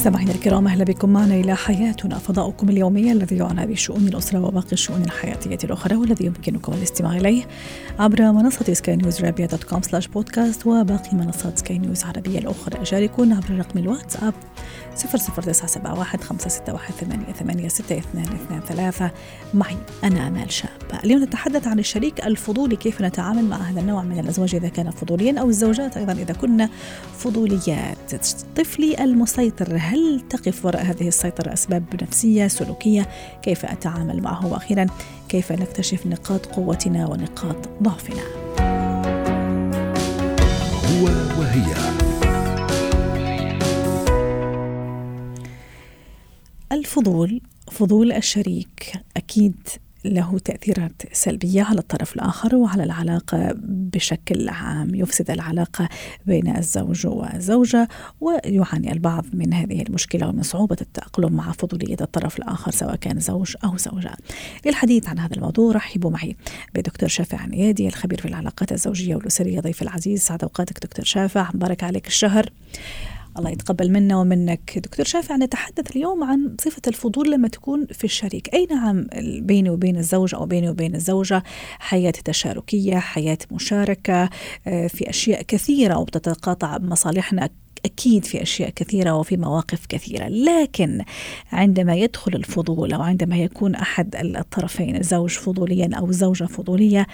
مستمعينا الكرام أهلا بكم معنا إلى حياتنا. فضاؤكم اليومي الذي يعنى بشؤون الأسرة وباقي الشؤون الحياتية الأخرى والذي يمكنكم الاستماع إليه عبر منصة سكاي نيوز عربيه dot com slash بودكاست وباقي منصات سكاي نيوز العربيه الأخرى. شاركونا عبر رقم الواتساب 00971 561 88 6223 معي أنا أمال شاب. اليوم نتحدث عن الشريك الفضولي كيف نتعامل مع هذا النوع من الأزواج إذا كان فضوليا أو الزوجات أيضا إذا كنا فضوليات؟ طفلي المسيطر هل تقف وراء هذه السيطرة أسباب نفسية سلوكية؟ كيف أتعامل معه؟ وأخيرا كيف نكتشف نقاط قوتنا ونقاط ضعفنا؟ هو وهي. الفضول فضول الشريك. أكيد له تأثيرات سلبية على الطرف الآخر وعلى العلاقة بشكل عام. يفسد العلاقة بين الزوج والزوجة ويعاني البعض من هذه المشكلة ومن صعوبة التأقلم مع فضولية الطرف الآخر سواء كان زوج أو زوجة. للحديث عن هذا الموضوع رحبوا معي بدكتور شافع عنيادي الخبير في العلاقات الزوجية والأسرية ضيف العزيز. سعد أوقاتك دكتور شافع. مبارك عليك الشهر. الله يتقبل منا ومنك. دكتور شافع نتحدث اليوم عن صفة الفضول لما تكون في الشريك. أي نعم بيني وبين الزوج أو بيني وبين الزوجة حياة تشاركية حياة مشاركة آه، في أشياء كثيرة وبتتقاطع مصالحنا؟ أكيد في أشياء كثيرة وفي مواقف كثيرة. لكن عندما يدخل الفضول أو عندما يكون أحد الطرفين الزوج فضوليا أو الزوجة فضولية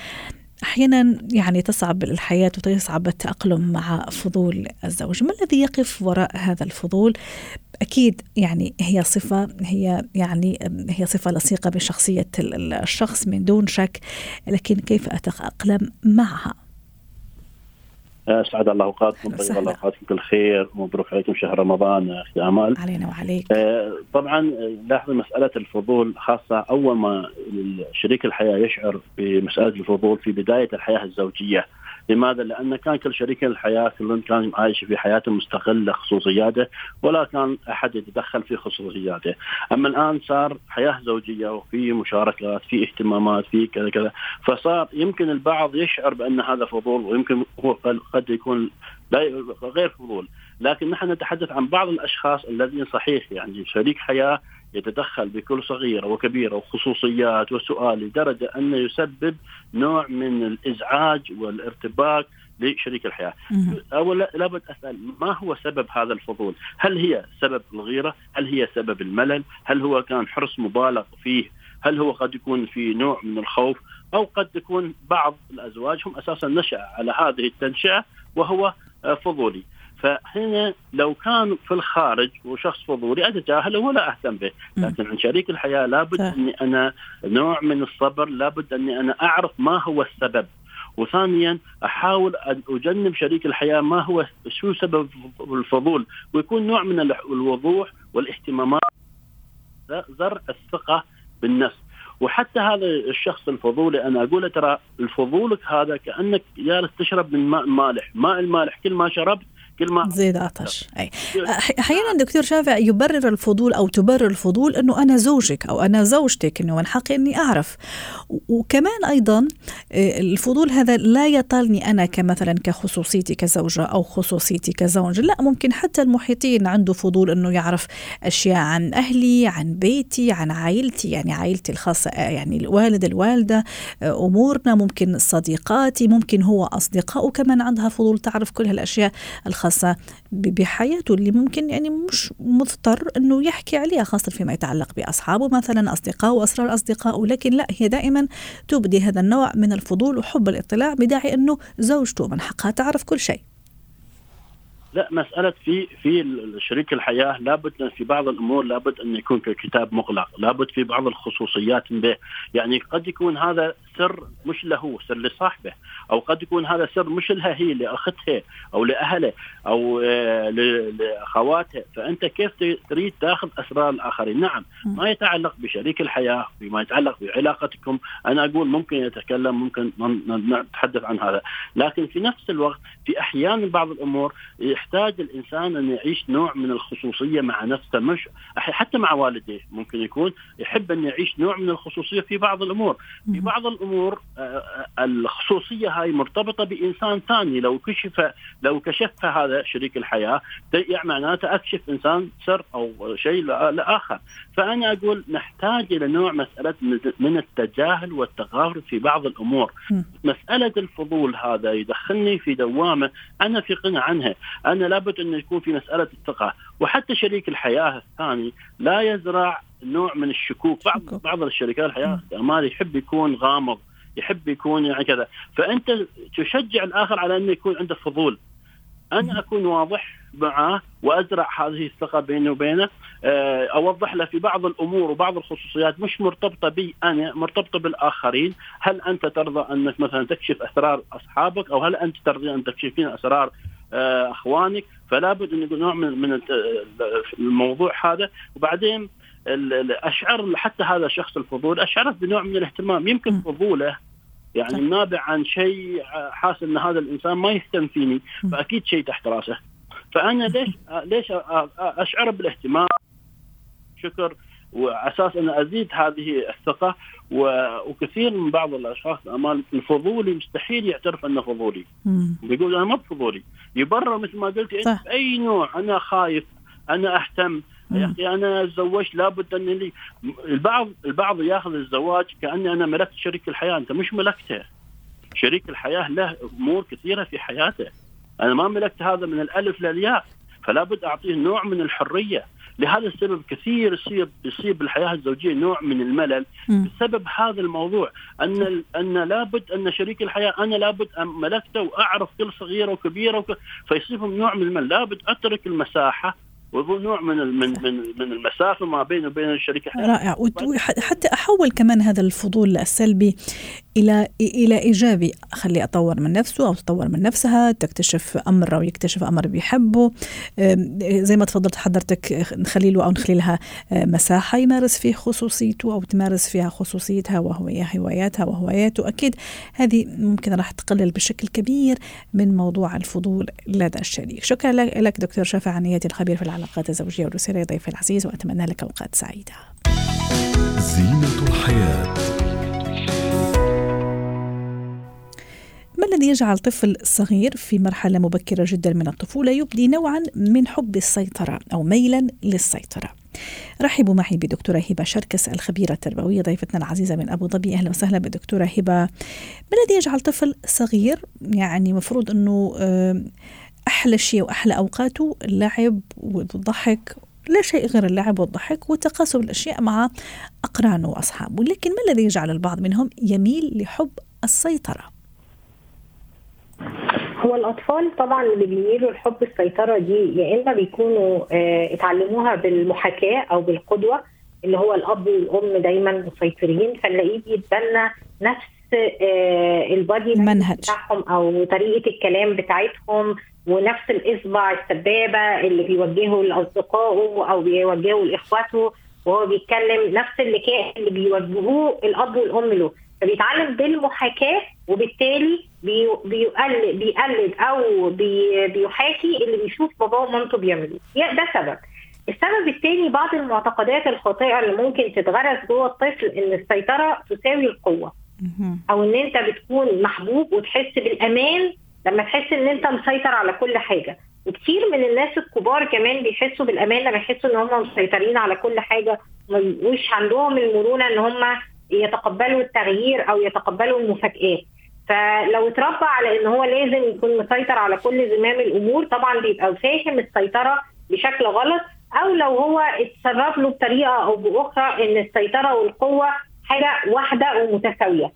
أحيانا يعني تصعب الحياة وتصعب التأقلم مع فضول الزوج، ما الذي يقف وراء هذا الفضول؟ أكيد يعني هي صفة هي يعني هي صفة لصيقة بشخصية الشخص من دون شك، لكن كيف أتأقلم معها؟ اسعد الله أوقاتكم طيب الله أوقاتكم كل خير ومبروك عليكم شهر رمضان أختي أمال. علينا وعليك. آه طبعا لاحظوا مسألة الفضول خاصة أول ما شريك الحياة يشعر بمسألة الفضول في بداية الحياة الزوجية. لماذا؟ لأن كان كل شريك الحياة كلهم كان عايش في حياته مستقلة خصوصياته ولا كان أحد يتدخل في خصوصياته. أما الآن صار حياة زوجية وفي مشاركات في اهتمامات في كذا كذا. فصار يمكن البعض يشعر بأن هذا فضول ويمكن هو قد يكون غير فضول. لكن نحن نتحدث عن بعض الأشخاص الذين صحيح يعني شريك حياة يتدخل بكل صغيرة وكبيرة وخصوصيات وسؤال لدرجة أنه يسبب نوع من الإزعاج والارتباك لشريك الحياة. اول لابد أسأل ما هو سبب هذا الفضول؟ هل هي سبب الغيرة؟ هل هي سبب الملل؟ هل هو كان حرص مبالغ فيه؟ هل هو قد يكون في نوع من الخوف؟ أو قد يكون بعض الأزواج هم أساسا نشأ على هذه التنشئة وهو فضولي. فهنا لو كان في الخارج وشخص فضولي أتجاهله ولا أهتم به، لكن عن شريك الحياة لابد أني أنا نوع من الصبر، لابد أني أنا أعرف ما هو السبب. وثانيا أحاول أن أجنب شريك الحياة ما هو شو سبب الفضول ويكون نوع من الوضوح والاهتمامات زرع الثقة بالنفس. وحتى هذا الشخص الفضولي أنا أقول ترى الفضولك هذا كأنك جالس تشرب من ماء مالح، ماء المالح كل ما شربت كل ما زيد عطش. أي. أحيانا دكتور شافع يبرر الفضول أو تبرر الفضول إنه أنا زوجك أو أنا زوجتك إنه من حقي إني أعرف. وكمان أيضا آه، الفضول هذا لا يطالني أنا كمثلا كخصوصيتي كزوجة أو خصوصيتي كزوج. لا ممكن حتى المحيطين عنده فضول إنه يعرف أشياء عن أهلي عن بيتي عن عائلتي يعني عائلتي الخاصة آه، يعني الوالد الوالدة آه، أمورنا ممكن صديقاتي ممكن هو اصدقائه كمان عندها فضول تعرف كل هالأشياء الخاصة. خاصة بحياته اللي ممكن يعني مش مضطر إنه يحكي عليها خاصة فيما يتعلق بأصحابه مثلا اصدقائه وأسرار اصدقائه لكن لا هي دائما تبدي هذا النوع من الفضول وحب الاطلاع بداعي إنه زوجته من حقها تعرف كل شيء. لا مسألة في في شريك الحياة لابد في بعض الأمور لابد أن يكون في كتاب مغلق، لابد في بعض الخصوصيات به، يعني قد يكون هذا سر مش له سر لصاحبه، أو قد يكون هذا سر مش لها هي لاختها أو لأهله أو آه، لاخواتها، فأنت كيف تريد تاخذ أسرار الآخرين؟ نعم ما يتعلق بشريك الحياة، فيما يتعلق بعلاقتكم، أنا أقول ممكن يتكلم ممكن نتحدث عن هذا، لكن في نفس الوقت في أحيان بعض الأمور يحتاج الإنسان أن يعيش نوع من الخصوصية مع نفسه مش حتى مع والديه ممكن يكون يحب أن يعيش نوع من الخصوصية في بعض الأمور. في بعض الأمور آه، آه، الخصوصية هاي مرتبطة بإنسان ثاني. لو كشف لو كشف هذا شريك الحياة يعني معناته أكشف إنسان سر أو شيء لآخر. فأنا أقول نحتاج إلى نوع مسألة من التجاهل والتغافل في بعض الأمور. مسألة الفضول هذا يدخلني في دوامة أنا في قناعة عنها. أنا لابد أن يكون في مسألة الثقة. وحتى شريك الحياة الثاني لا يزرع نوع من الشكوك. بعض بعض الشركات الحياة الأعمال يحب يكون غامض يحب يكون يعني كذا. فأنت تشجع الآخر على أنه يكون عنده فضول. أنا أكون واضح معاه وأزرع هذه الثقة بيني وبينه. آه، أوضح له في بعض الأمور وبعض الخصوصيات. مش مرتبطة بي أنا مرتبطة بالآخرين. هل أنت ترضى أنك مثلا تكشف أسرار أصحابك؟ أو هل أنت ترضى أن تكشفين أسرار أخوانك فلا بد ان يكون نوع من من الموضوع هذا. وبعدين اشعر حتى هذا الشخص الفضول أشعره بنوع من الاهتمام. يمكن فضوله يعني نابع عن شيء حاسس إن هذا الإنسان ما يهتم فيني فأكيد شيء تحت راسه. فأنا ليش ليش أشعر بالاهتمام؟ شكر. واساس أن أزيد هذه الثقة. وكثير من بعض الأشخاص أمال الفضولي مستحيل يعترف أنه فضولي. بيقول أنا ما بفضولي يبرر مثل ما قلتي أنت بأي نوع. أنا خايف أنا أهتم. يا أخي أنا تزوجت لابد أن لي. البعض البعض يأخذ الزواج كأني أنا ملكت شريك الحياة. أنت مش ملكته. شريك الحياة له أمور كثيرة في حياته. أنا ما ملكت هذا من الألف للياء. فلا بد أعطيه نوع من الحرية. لهذا السبب كثير يصيب يصيب الحياة الزوجية نوع من الملل بسبب هذا الموضوع. أن أن لابد أن شريك الحياة أنا لابد ملكته وأعرف كل صغيره وكبيره وك... فيصيبهم نوع من الملل. لابد أترك المساحة ويظل نوع من من من من المسافة ما بين وبين الشريك رائع. وحتى أحول كمان هذا الفضول السلبي إلى إلى إيجابي. خليه أطور من نفسه أو تطور من نفسها تكتشف أمر أو يكتشف أمر بيحبه. زي ما تفضلت حضرتك نخلي له أو نخلي لها مساحة يمارس فيه خصوصيته أو تمارس فيها خصوصيتها وهواياتها وهواياته أكيد هذه ممكن راح تقلل بشكل كبير من موضوع الفضول لدى الشريك. شكرا لك دكتور شافع عنياتي الخبير في العلاقات الزوجيه والاسريه ضيفي العزيز وأتمنى لك أوقات سعيدة. زينة الحياة. ما الذي يجعل طفل صغير في مرحلة مبكرة جدا من الطفولة يبدي نوعا من حب السيطرة أو ميلا للسيطرة؟ رحبوا معي بدكتورة هبة شركس الخبيرة التربوية ضيفتنا العزيزة من أبو ظبي. أهلا وسهلا بدكتورة هبة. ما الذي يجعل طفل صغير؟ يعني مفروض أنه أحلى شيء وأحلى أوقاته اللعب والضحك لا شيء غير اللعب والضحك وتقاسم الأشياء مع أقرانه وأصحابه لكن ما الذي يجعل البعض منهم يميل لحب السيطرة؟ هو الأطفال طبعا اللي بيميلوا لحب السيطرة دي يا إما بيكونوا آه اتعلموها بالمحاكاة أو بالقدوة اللي هو الأب والأم دايما مسيطرين فنلاقيه بيتبنى نفس آه البادي منهج. بتاعهم أو طريقة الكلام بتاعتهم ونفس الإصبع السبابة اللي بيوجهه لاصدقائه أو بيوجهه لإخواته وهو بيتكلم نفس اللكاء اللي بيوجهوه الأب والأم له. فبيتعلم بالمحاكاة وبالتالي بيقلد بيقلد أو بي بيحاكي اللي بيشوف باباه ومامته بيعملوه. ده سبب. السبب الثاني بعض المعتقدات الخاطئة اللي ممكن تتغرس جوه الطفل إن السيطرة تساوي القوة. أو إن أنت بتكون محبوب وتحس بالأمان لما تحس إن أنت مسيطر على كل حاجة. وكتير من الناس الكبار كمان بيحسوا بالامان لما يحسوا إن هم مسيطرين على كل حاجة. مش عندهم المرونة إن هم يتقبلوا التغيير أو يتقبلوا المفاجآت. فلو اتربى على إن هو لازم يكون مسيطر على كل زمام الأمور طبعا بيبقى فاهم السيطرة بشكل غلط. أو لو هو اتصرف له بطريقة أو بأخرى إن السيطرة والقوة حاجة واحدة ومتساوية.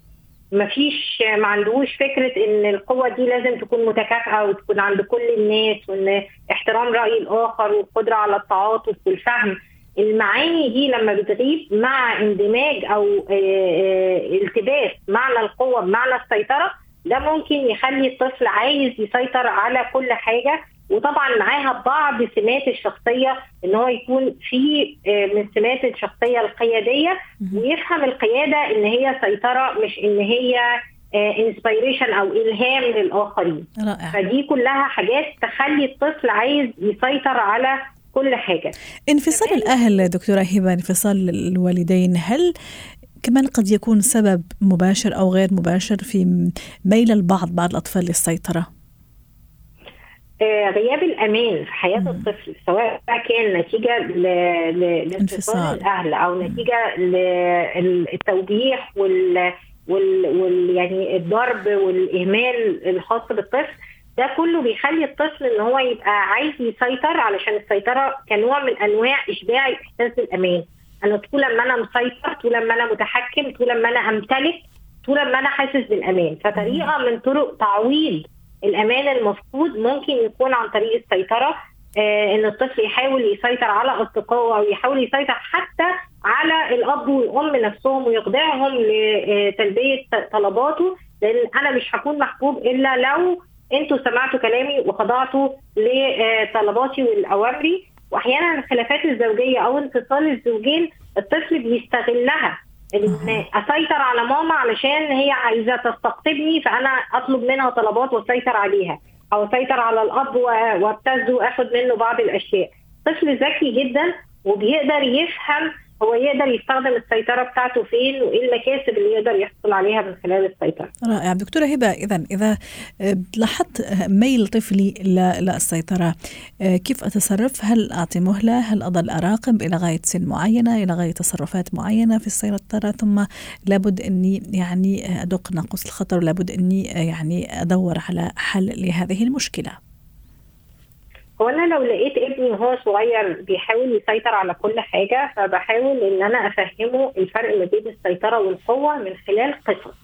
مفيش ما عندهوش فكرة إن القوة دي لازم تكون متكافئة وتكون عند كل الناس وإن احترام رأي الآخر والقدرة على التعاطف والفهم. المعاني دي لما بتغيب مع اندماج أو آه، آه، التباس معنى القوة بمعنى السيطرة ده ممكن يخلي الطفل عايز يسيطر على كل حاجة وطبعا معاها بعض سمات الشخصية إن هو يكون في آه، من سمات الشخصية القيادية ويفهم القيادة إن هي سيطرة مش إن هي انسبيريشن أو إلهام للآخرين. رائع. فدي كلها حاجات تخلي الطفل عايز يسيطر على كل حاجة. انفصال الأهل دكتورة هبة انفصال الوالدين هل كمان قد يكون سبب مباشر أو غير مباشر في ميل البعض بعض الأطفال للسيطرة؟ آه، غياب الأمان في حياة مم. الطفل سواء كان نتيجة لانفصال انفصال. الأهل أو نتيجة للتوبيخ وال وال, وال يعني الضرب والإهمال الخاص بالطفل. ده كله بيخلي الطفل إن هو يبقى عايز يسيطر علشان السيطرة كنوع من أنواع إشباع الاحساس بالأمان. أنا طول ما أنا مسيطر طول ما أنا متحكم طول ما أنا أمتلك طول ما أنا حاسس بالأمان. فطريقة من طرق تعويض الأمان المفقود ممكن يكون عن طريق السيطرة آه إن الطفل يحاول يسيطر على أصدقائه أو يحاول يسيطر حتى على الأب والأم نفسهم ويخضعهم لتلبية طلباته لأن أنا مش هكون محبوب إلا لو أنتوا سمعتوا كلامي وخضعتوا لطلباتي والأوامري. واحيانا الخلافات الزوجية أو انفصال الزوجين الطفل بيستغلها. ان أسيطر على ماما علشان هي عايزة تستقطبني فأنا أطلب منها طلبات وأسيطر عليها. أو أسيطر على الأب وابتز وآخد منه بعض الأشياء. طفل ذكي جدا وبيقدر يفهم هو يقدر يستخدم السيطرة بتاعته فين وإيه المكاسب اللي يقدر يحصل عليها من خلال السيطرة؟ رائع. دكتورة هبة إذا إذا آه، لاحظت ميل طفلي ل- للسيطرة آه، كيف أتصرف؟ هل أعطي مهلة؟ هل أظل أراقب إلى غاية سن معينة إلى غاية تصرفات معينة في السيطرة؟ ثم لابد أني يعني أدق ناقوس الخطر لابد أني آه، يعني أدور على حل لهذه المشكلة. هو أنا لو لقيت ابني وهو صغير بيحاول يسيطر على كل حاجة فبحاول إن أنا أفهمه الفرق ما بين السيطرة والقوة من خلال قصص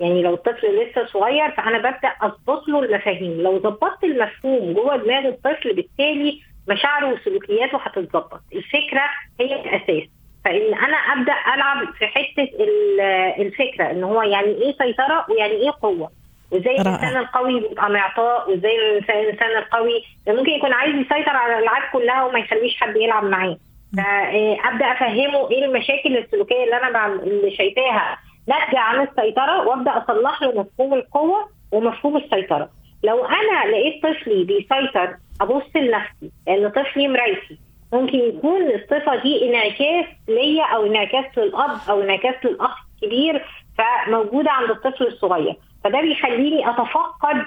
يعني لو الطفل لسه صغير فأنا ببدأ اظبط له المفاهيم لو ظبطت المفهوم جوه دماغ الطفل بالتالي مشاعره وسلوكياته هتتظبط. الفكرة هي الأساس. فإن أنا أبدأ ألعب في حتة ال- الفكرة إن هو يعني إيه سيطرة ويعني إيه قوة. وازاي. الإنسان القوي بيبقى معطاء وازاي الإنسان القوي ممكن يكون عايز يسيطر على الألعاب كلها وما يخليش حد يلعب معاه. فابدا أفهمه إيه المشاكل السلوكية اللي أنا اللي شايفاها ناتجة عن السيطرة وأبدأ أصلح له مفهوم القوة ومفهوم السيطرة. لو أنا لقيت طفلي بيسيطر أبص لنفسي لأن طفلي مرايتي ممكن يكون الصفة دي انعكاس ليا أو انعكاس للأب أو انعكاس للأخ الكبير فموجودة عند الطفل الصغير. فده بيخليني أتفقد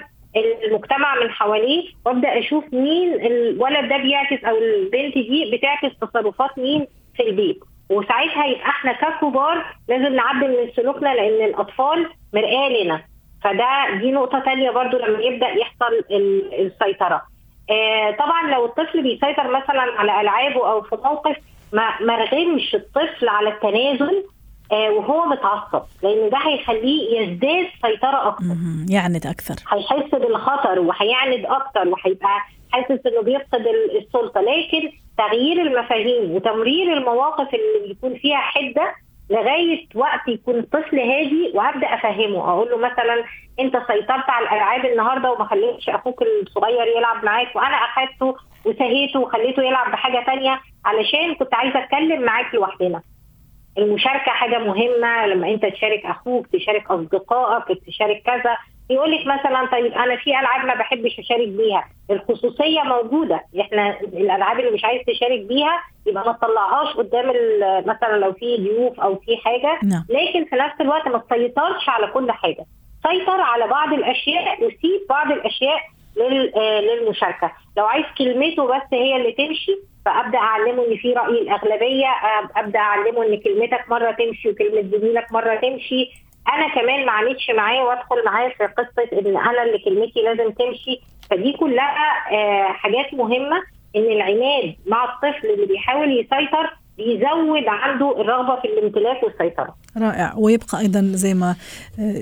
المجتمع من حواليه وأبدأ أشوف مين الولد ده بيعكس أو البنت دي بتعكس تصرفات مين في البيت. وساعتها يبقى إحنا ككبار لازم نعدل من سلوكنا لأن الأطفال مرآة لنا. فده دي نقطة تانية برضو لما يبدأ يحصل ال- السيطرة. آه طبعا لو الطفل بيسيطر مثلا على ألعابه أو في موقف ما ما رغمش الطفل على التنازل وهو متعصب لأن ده هيخليه يزداد سيطرة أكتر. يعند أكثر. هيحس بالخطر وهيعند أكتر وهيبقى حاسس إنه بيفقد ال- السلطة. لكن تغيير المفاهيم وتمرير المواقف اللي بيكون فيها حدة لغاية وقت يكون الطفل هادي وابدا أفهمه. أقول له مثلا أنت سيطرت على الألعاب النهارده وما خليتش أخوك الصغير يلعب معاك وأنا أخدته وسهيته وخليته يلعب بحاجة تانية علشان كنت عايزة أتكلم معاك لوحدنا. المشاركة حاجة مهمة لما أنت تشارك أخوك تشارك أصدقائك تشارك كذا. يقول لك مثلا طيب أنا في ألعاب ما بحبش أشارك بيها. الخصوصية موجودة. إحنا الألعاب اللي مش عايز تشارك بيها يبقى ما تطلعهاش قدام مثلا لو في ضيوف أو في حاجة. نعم. لكن في نفس الوقت ما تسيطرش على كل حاجة. سيطر على بعض الأشياء وسيب بعض الأشياء آه، للمشاركة. لو عايز كلمته بس هي اللي تمشي فأبدأ أعلمه إن في رأي الأغلبية أبدأ أعلمه إن كلمتك مرة تمشي وكلمة زميلك مرة تمشي. أنا كمان ما عانيتش معاه وأدخل معاه في قصة إن أنا اللي كلمتي لازم تمشي. فدي كلها آه، حاجات مهمة إن العناد مع الطفل اللي بيحاول يسيطر بيزود عنده الرغبة في الامتلاك والسيطرة. رائع ويبقى أيضا زي ما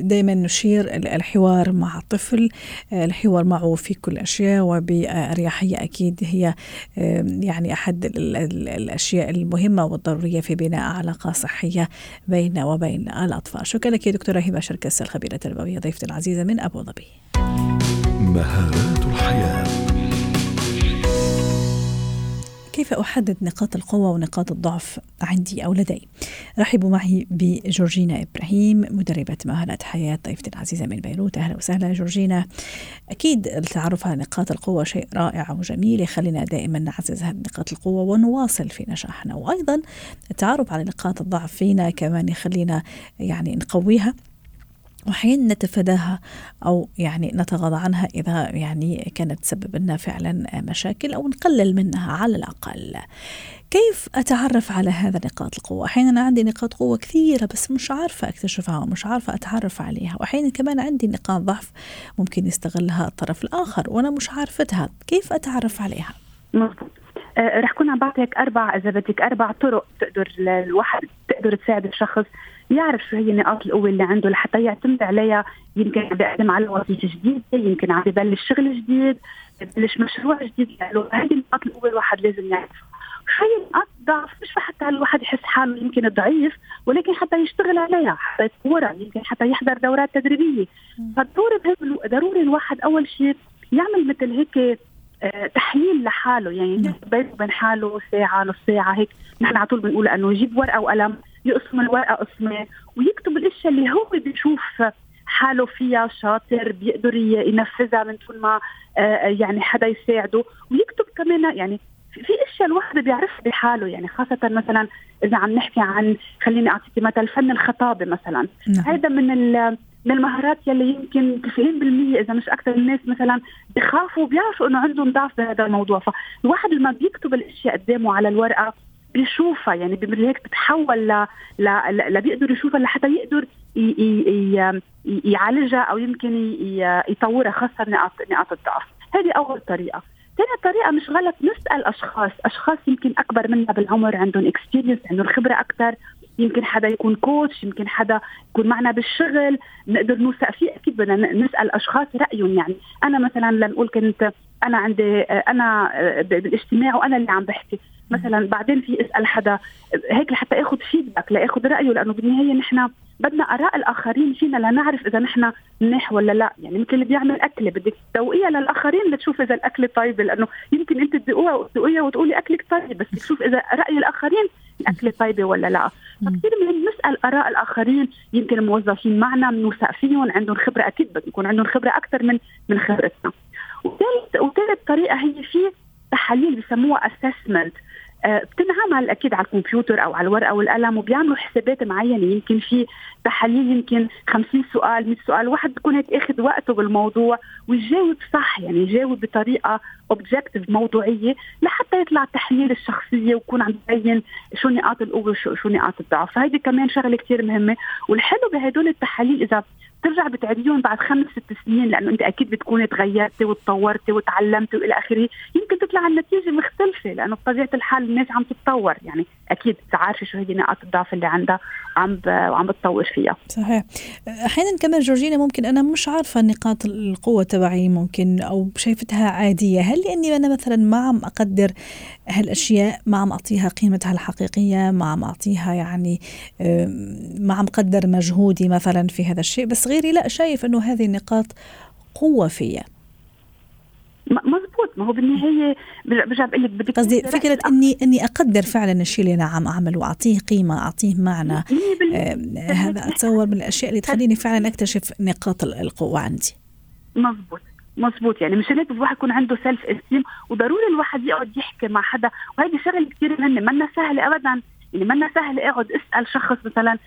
دائما نشير الحوار مع الطفل الحوار معه في كل الاشياء وباريحيه أكيد هي يعني أحد الأشياء المهمة والضرورية في بناء علاقة صحية بين وبين الأطفال. شكرا لك يا دكتورة هبة شركس الخبيرة التربوية ضيفتي العزيزة من أبو ظبي. مهارات الحياة كيف أحدد نقاط القوة ونقاط الضعف عندي أو لدي؟ رحبوا معي بجورجينا إبراهيم مدربة مهارات حياة ضيفتي العزيزة من بيروت. أهلا وسهلا جورجينا. أكيد التعرف على نقاط القوة شيء رائع وجميل. يخلينا دائما نعزز هذه نقاط القوة ونواصل في نجاحنا. وأيضا التعرف على نقاط الضعف فينا كمان يخلينا يعني نقويها. وحين نتفاداها أو يعني نتغاضى عنها إذا يعني كانت تسبب لنا فعلا مشاكل أو نقلل منها على الأقل. كيف أتعرف على هذا نقاط القوة؟ أحيانا عندي نقاط قوة كثيرة بس مش عارفة أكتشفها ومش عارفة أتعرف عليها، واحيانا كمان عندي نقاط ضعف ممكن يستغلها الطرف الآخر وأنا مش عارفتها، كيف أتعرف عليها؟ آه رح كون عم بعطيك أربع إذا بدك أربع طرق تقدر الواحد تقدر تساعد الشخص يعرف شو هي نقاط القوة اللي عنده لحتى يعتمد عليها. يمكن عم بيقدم على وظيفة جديدة يمكن عم ببلش شغل جديد ببلش مشروع جديد. له هذه نقاط القوة الواحد لازم يعرفها. هي نقاط ضعف مش حتى الواحد يحس حاله يمكن ضعيف ولكن حتى يشتغل عليها حتى يطورها يمكن حتى يحضر دورات تدريبية. فضروري ضروري الواحد أول شيء يعمل مثل هيك آه، تحليل لحاله. يعني. بينه وبين حاله ساعة نص ساعة هيك. نحن على طول بنقول إنه يجيب ورقة وقلم يقسم الورقة قسمة ويكتب الإشياء اللي هو بيشوف حاله فيها شاطر بيقدر ينفذها من دون ما آه، يعني حدا يساعده. ويكتب كمان يعني في إشياء الواحد بيعرفها بحاله يعني خاصة مثلا إذا عم نحكي عن خليني اعطيك مثل فن الخطابة مثلا. نعم. هذا من من المهارات يلي يمكن 90% إذا مش أكثر الناس مثلا بخافوا بيعرفوا إنه عندهم ضعف بهذا الموضوع. فالواحد لما بيكتب الإشياء قدامه على الورقة بيشوفها يعني هيك بتحول ل ل بيقدر يشوفها لحتى يقدر يعالجها أو يمكن يطورها خاصة نقاط نقاط الضعف. هذه أول طريقة. ثاني طريقة مش غلط نسأل أشخاص. أشخاص يمكن أكبر منا بالعمر عندهم اكسبيرينس عندهم خبرة أكثر يمكن حدا يكون كوتش يمكن حدا يكون معنا بالشغل. نقدر نوثق فيه أكيد بدنا نسأل أشخاص رأيهم يعني. أنا مثلا لنقول كنت أنا عندي أنا بالاجتماع وأنا اللي عم بحكي. مثلا بعدين في اسأل حدا هيك لحتى آخذ فيدباك لآخذ رأيه لأنه بالنهاية نحن بدنا آراء الآخرين فينا لنعرف إذا نحن منيح ولا لا. يعني مثل اللي بيعمل اكله بدك تسوقيها للآخرين لتشوف إذا الاكله طيبه لأنه يمكن أنت وتدوقيها وتقولي أكلك طيب بس تشوف إذا رأي الآخرين الاكله طيبه ولا لا. فكثير مهم نسال آراء الآخرين يمكن الموظفين معنا بنوثق فيهم عندهم خبرة أكيد بده يكون عندهم خبرة أكثر من من خبرتنا. وثالث وثالث طريقة هي في تحاليل بسموها assessment بتنعمل أكيد على الكمبيوتر أو على الورقة والقلم وبيعملوا حسابات معينة. يمكن في تحاليل يمكن 50 سؤال 100 سؤال. واحد بيكون هيك آخذ وقته بالموضوع ويجاوب صح يعني يجاوب بطريقة objective موضوعية لحتى يطلع تحليل الشخصية ويكون عم يبين شو نقاط القوة وشو شو نقاط الضعف. فهيدي كمان شغلة كثير مهمة. والحلو بهدول التحاليل إذا ترجع بتعيديهم بعد خمس ست سنين لأنه أنت أكيد بتكوني تغيرتي وتطورتي وتعلمتي وإلى آخره. يمكن تطلع النتيجة مختلفة لأنه بطبيعة الحال الناس عم تتطور. يعني أكيد عارفه شو هي نقاط الضعف اللي عندها وعم وعم بتطور فيها. صحيح. أحيانا كمان جورجينا ممكن أنا مش عارفة نقاط القوة تبعي ممكن أو شايفتها عادية. هل لاني أنا مثلا ما عم أقدر هالأشياء ما عم أعطيها قيمتها الحقيقية ما عم أعطيها يعني ما عم قدر مجهودي مثلا في هذا الشيء؟ بس غيري لا شايف أنه هذه النقاط قوة فيا. مزبوط ما هو بالنهاية برجع بقول لك بدك قصدي فكرة إني إني أقدر فعلا الشيء اللي أنا عم أعمله واعطيه قيمة أعطيه معنى. آه هذا أتصور من الأشياء اللي تخليني فعلا أكتشف نقاط القوة عندي. مزبوط مزبوط يعني مشان هيك الواحد يكون عنده سيلف استيم وضروري الواحد يقعد يحكي مع حدا. وهيدي شغلة كثير مهمة. منا سهلة ابدا. يعني منا سهل اقعد اسأل شخص مثلا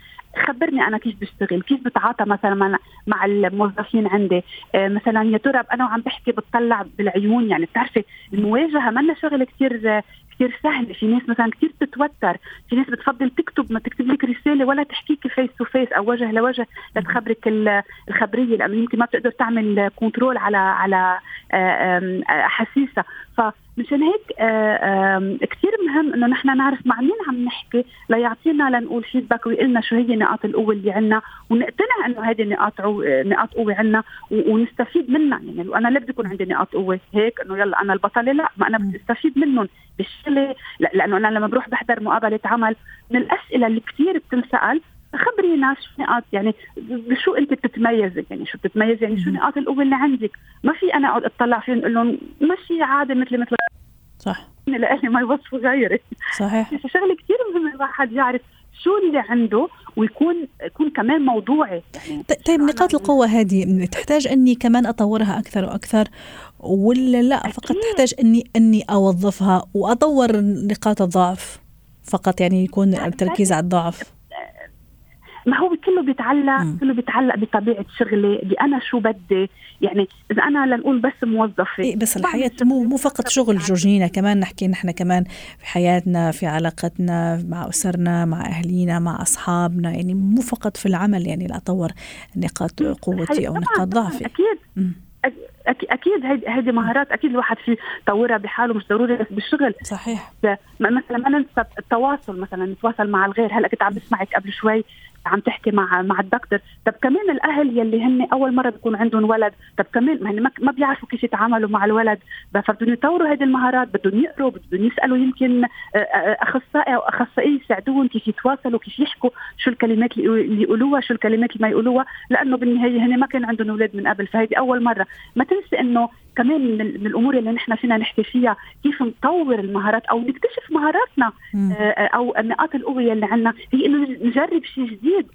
خبرني أنا كيف بشتغل كيف بتعاطى مثلا مع الموظفين عندي؟ آه مثلا يا ترى أنا وعم بحكي بتطلع بالعيون يعني بتعرفي المواجهة منا شغله كثير كثير سهل في ناس مثلا كثير بتتوتر في ناس بتفضل تكتب ما تكتب لك رسالة ولا تحكيك face to face أو وجه لوجه لتخبرك الخبرية لأنه يمكن ما بتقدر تعمل control على على احاسيسها فمشان هيك آه، كثير مهم إنه نحن نعرف مع مين عم نحكي ليعطينا لنقول فيدباك ويقول لنا شو هي نقاط القوة اللي عندنا ونقتنع إنه هذه نقاط نقاط قوة عندنا ونستفيد منها يعني. أنا ليه بدي يكون عندي نقاط قوة هيك؟ إنه يلا أنا البطلة لا ما أنا بدي استفيد منهم بالشغله لأنه أنا لما بروح بحضر مقابلة عمل من الأسئلة اللي كثير بتنسأل خبرينا شو نقاط يعني بشو أنت بتتميزي؟ يعني شو بتتميزي؟ يعني شو نقاط القوة اللي عندك؟ ما في أنا أقعد أطلع فيهم أقول لهم مشي عادي مثلي مثل صح. لاني ما يوصفوا غيري. صحيح. شغلة كثير مهم الواحد يعرف شو اللي عنده ويكون يكون كمان موضوعي. يعني طيب نقاط القوة هذه تحتاج أني كمان أطورها أكثر وأكثر ولا لا؟ فقط تحتاج أني أني أوظفها وأطور نقاط الضعف فقط يعني يكون التركيز على الضعف. ما هو كله بيتعلق م. كله بيتعلق بطبيعة شغلي بانا شو بدي؟ يعني إذا أنا لنقول بس موظفة. إيه بس الحياة مو مو فقط شغل جورجينا كمان نحكي نحن كمان في حياتنا في علاقتنا مع أسرنا مع أهلينا مع أصحابنا يعني مو فقط في العمل يعني لاطور نقاط قوتي أو نقاط ضعفي. أكيد. م. أكيد هيدي مهارات أكيد الواحد في يطورها بحاله مش ضروري بس بالشغل. صحيح. مثلا ما ننسى التواصل مثلا نتواصل مع الغير. هلأ كنت عم بسمعك قبل شوي عم تحكي مع مع الدكتور. طب كمان الأهل يلي هن أول مرة بيكون عندهم ولد طب كمان ما, ما بيعرفوا كيف يتعاملوا مع الولد. فبدهم يطوروا هذه المهارات بدهم يقروا بدهم يسألوا يمكن آه، آه، أخصائي أو اخصائي يساعدوهم كيف يتواصلوا كيف يحكوا شو الكلمات اللي يقولوها شو الكلمات اللي ما يقولوها لأنه بالنهاية هن ما كان عندهم أولاد من قبل. فهذه أول مرة. ما تنسي إنه كمان من, من الأمور اللي نحن فينا نحكي فيها كيف نطور المهارات أو نكتشف مهاراتنا آه أو النقاط القوه اللي عندنا هي إنه نجرب شيء جديد.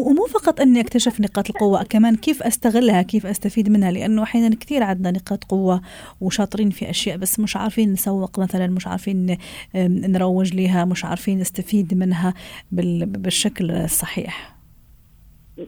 ومو فقط أني أكتشف نقاط القوة كمان كيف أستغلها كيف أستفيد منها لأنه أحيانا كثير عندنا نقاط قوة وشاطرين في أشياء بس مش عارفين نسوق مثلا مش عارفين نروج لها مش عارفين نستفيد منها بالشكل الصحيح.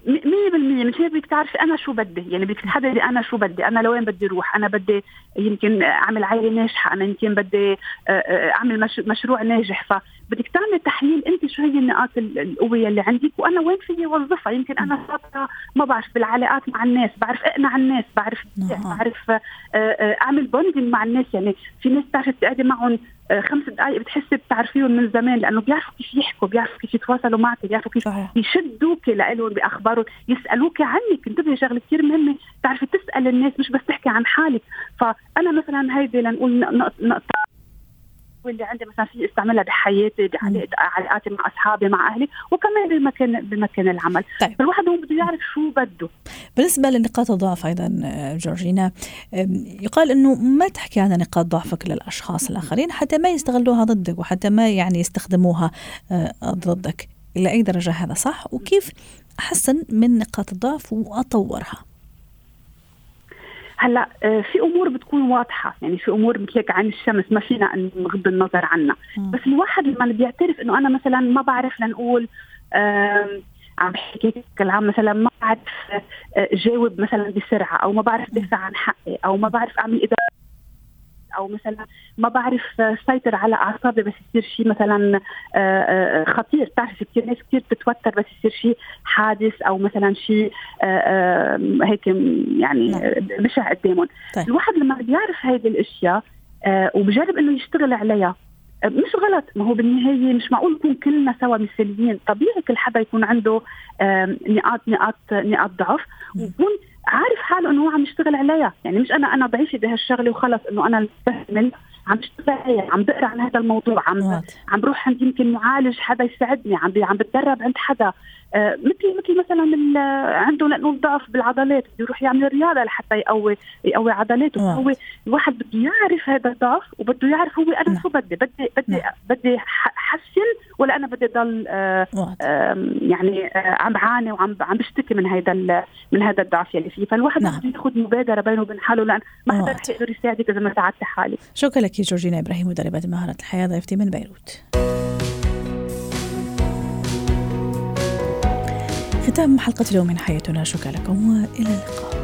مية بالمية. مش هيك بدك تعرفي أنا شو بدي. يعني بدك تحددي أنا شو بدي. أنا لوين بدي أروح أنا بدي يمكن أعمل عائلة ناجحة. أنا يمكن بدي آه، آه، أعمل مشروع ناجح. فبدك تعملي تحليل أنت شو هي النقاط القوة اللي عندك. وأنا وين فيي وظفها يمكن أنا شاطرة ما بعرف بالعلاقات مع الناس. بعرف أقنع الناس. بعرف نعم. بعرف آه، أعمل بوندنج مع الناس. يعني في ناس بتعرفي تقعدي معهم خمس دقائق بتحسي بتعرفيهم من زمان لأنه بيعرفوا كيف يحكوا بيعرفوا كيف يتواصلوا معك بيعرفوا كيف صحيح. يشدوك لهم بأخبارهم. يسألوك عنك. انتبهي شغلة كثير مهمة. تعرفي تسأل الناس مش بس تحكي عن حالك. فأنا مثلا هيدي لنقول نقطة واللي عندي مثلا في استعملها بحياتي بعلاقاتي مع أصحابي مع أهلي وكمان بمكان بمكان العمل. طيب. فالواحد هو بده يعرف شو بده. بالنسبة لنقاط الضعف أيضا جورجينا يقال إنه ما تحكي عن نقاط ضعفك للأشخاص الآخرين حتى ما يستغلوها ضدك وحتى ما يعني يستخدموها آه، ضدك. إلى أي درجة هذا صح؟ وكيف أحسن من نقاط الضعف وأطورها؟ هلا آه، في أمور بتكون واضحة يعني في أمور مثل هيك عن الشمس ما فينا نغض النظر عنها. بس الواحد لما بيعترف إنه أنا مثلا ما بعرف لنقول عم بحكي كلام مثلا ما بعرف آه، جاوب مثلا بسرعة أو ما بعرف دافع عن حقي أو ما بعرف أعمل إدارة أو مثلا ما بعرف سيطر على أعصابي بس يصير شيء مثلا آه، آه، خطير. بتعرفي كثير ناس كثير بتتوتر بس يصير شيء حادث أو مثلا شيء آه، هيك يعني نعم. بشع قدامهم. طيب. الواحد لما بيعرف هذه الأشياء وبجرب إنه يشتغل عليها مش غلط. ما هو بالنهاية مش معقول نكون كلنا سوا مثاليين. طبيعي كل حدا يكون عنده نقاط نقاط نقاط ضعف. ويكون عارف حاله إنه هو عم يشتغل عليها. يعني مش أنا أنا ضعيفه بهالشغلة وخلص إنه أنا بستهمل عم بشتغل عم بقرا عن هذا الموضوع عم عم بروح عند يمكن معالج حدا يساعدني عم عم بتدرب عند حدا. آه مثل مثل مثلا عنده لنقول ضعف بالعضلات بده يروح يعمل رياضة لحتى يقوي يقوي عضلاته. هو الواحد بده يعرف هذا الضعف وبده يعرف هو أنا نعم. شو بدي؟ بدي بدي نعم. بدي احسن ولا أنا بدي ضل آه آه يعني آه عم بعاني وعم عم بشتكي من هذا من هذا الضعف يلي فيه. فالواحد نعم. بده ياخذ مبادرة بينه وبين حاله لأن ما حدا رح يقدر يساعدك إذا ما ساعدت حالك. شكرا لك جورجينا إبراهيم مدربه مهارة الحياة ضيفتي من بيروت. ختام حلقة اليوم من حياتنا. شكرا لكم وإلى اللقاء.